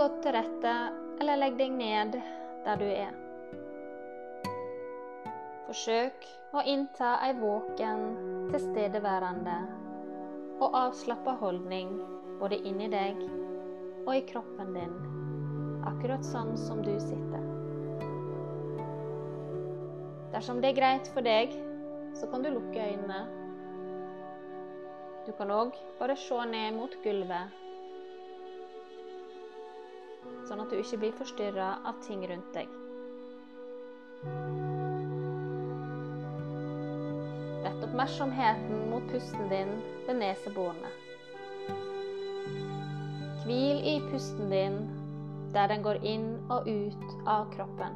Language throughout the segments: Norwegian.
godt til rette, eller legg deg ned der du er. Forsøk å innta ei våken, tilstedeværende og avslappa holdning både inni deg og i kroppen din, akkurat sånn som du sitter. Dersom det er greit for deg, så kan du lukke øynene. Du kan òg bare se ned mot gulvet sånn at du ikke blir forstyrra av ting rundt deg. Rett oppmerksomheten mot pusten din ved neseborene. Hvil i pusten din der den går inn og ut av kroppen.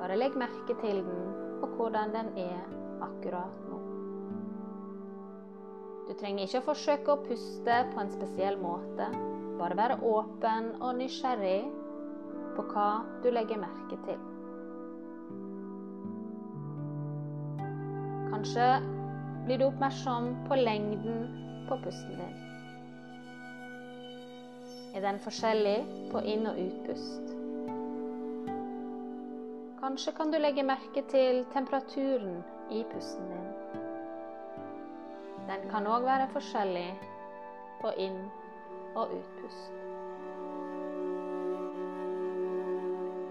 Bare legg merke til den og hvordan den er akkurat nå. Du trenger ikke å forsøke å puste på en spesiell måte. Bare være åpen og nysgjerrig på hva du legger merke til. Kanskje blir du oppmerksom på lengden på pusten din. Er den forskjellig på inn- og utpust? Kanskje kan du legge merke til temperaturen i pusten din. Den kan òg være forskjellig på inn- og utpust.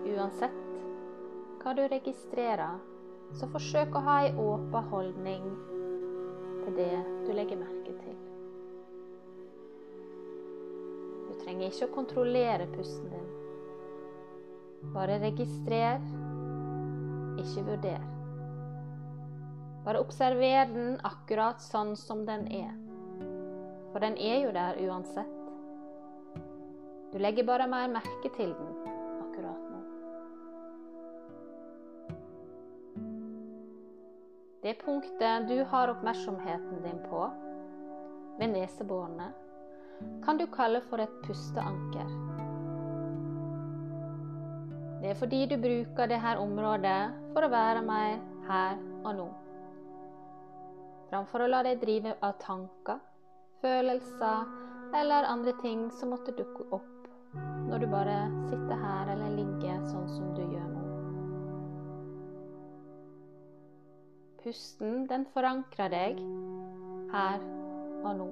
Uansett hva du registrerer, så forsøk å ha ei åpen holdning til det du legger merke til. Du trenger ikke å kontrollere pusten din. Bare registrer, ikke vurder. Bare observer den akkurat sånn som den er. For den er jo der uansett. Du legger bare mer merke til den akkurat nå. Det punktet du har oppmerksomheten din på, ved neseborene, kan du kalle for et pusteanker. Det er fordi du bruker dette området for å være mer her og nå. Framfor å la deg drive av tanker, følelser eller andre ting som måtte dukke opp når du bare sitter her eller ligger sånn som du gjør nå. Pusten, den forankrer deg her og nå.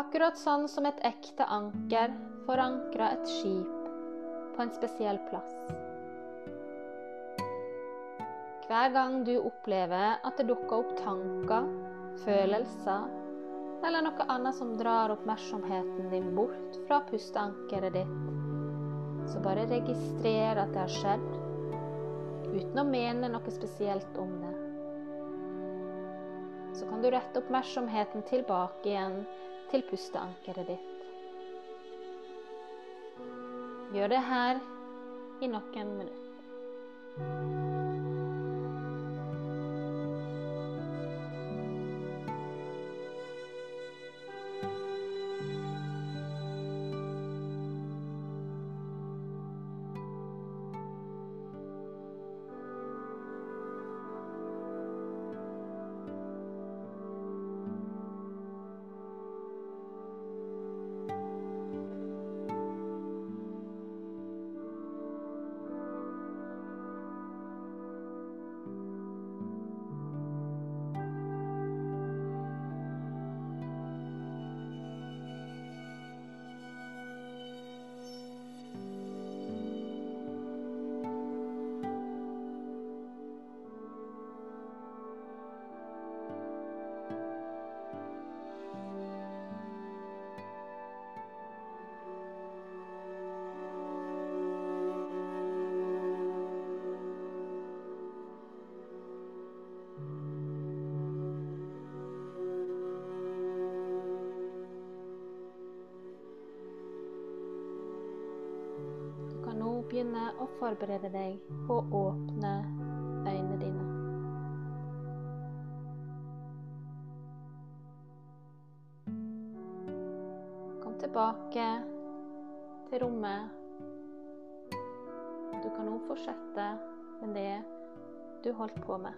Akkurat sånn som et ekte anker forankrer et skip på en spesiell plass. Hver gang du opplever at det dukker opp tanker, følelser eller noe annet som drar oppmerksomheten din bort fra pusteankeret ditt, så bare registrer at det har skjedd, uten å mene noe spesielt om det. Så kan du rette oppmerksomheten tilbake igjen til pusteankeret ditt. Gjør det her i noen minutter. Begynne å forberede deg på å åpne øynene dine. Kom tilbake til rommet. Du kan nå fortsette med det du holdt på med.